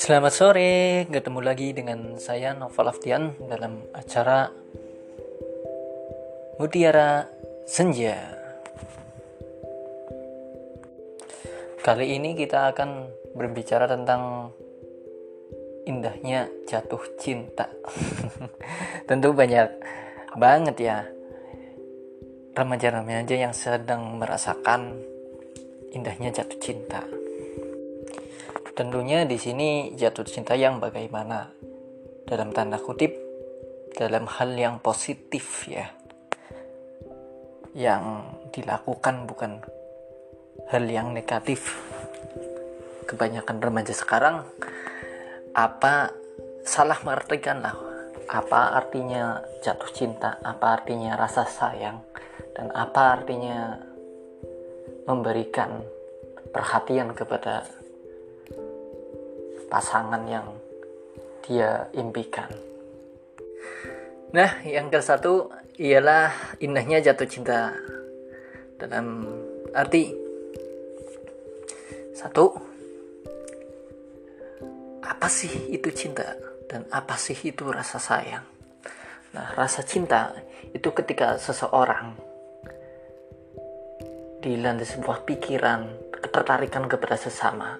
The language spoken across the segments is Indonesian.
Selamat sore, ketemu lagi dengan saya Novel Aftian dalam acara Mutiara Senja. Kali ini kita akan berbicara tentang indahnya jatuh cinta. Tentu banyak banget ya remaja-remaja yang sedang merasakan indahnya jatuh cinta. Tentunya di sini jatuh cinta yang bagaimana? Dalam tanda kutip, dalam hal yang positif ya. Yang dilakukan bukan hal yang negatif. Kebanyakan remaja sekarang apa salah mengartikan lah apa artinya jatuh cinta, apa artinya rasa sayang, dan apa artinya memberikan perhatian kepada pasangan yang dia impikan. Nah, yang ke satu ialah indahnya jatuh cinta dalam arti satu apa sih itu cinta dan apa sih itu rasa sayang? Nah, rasa cinta itu ketika seseorang dilanda sebuah pikiran, ketertarikan kepada sesama,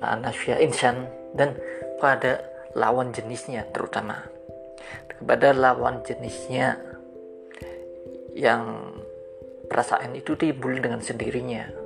manusia insan dan pada lawan jenisnya terutama. Kepada lawan jenisnya yang perasaan itu timbul dengan sendirinya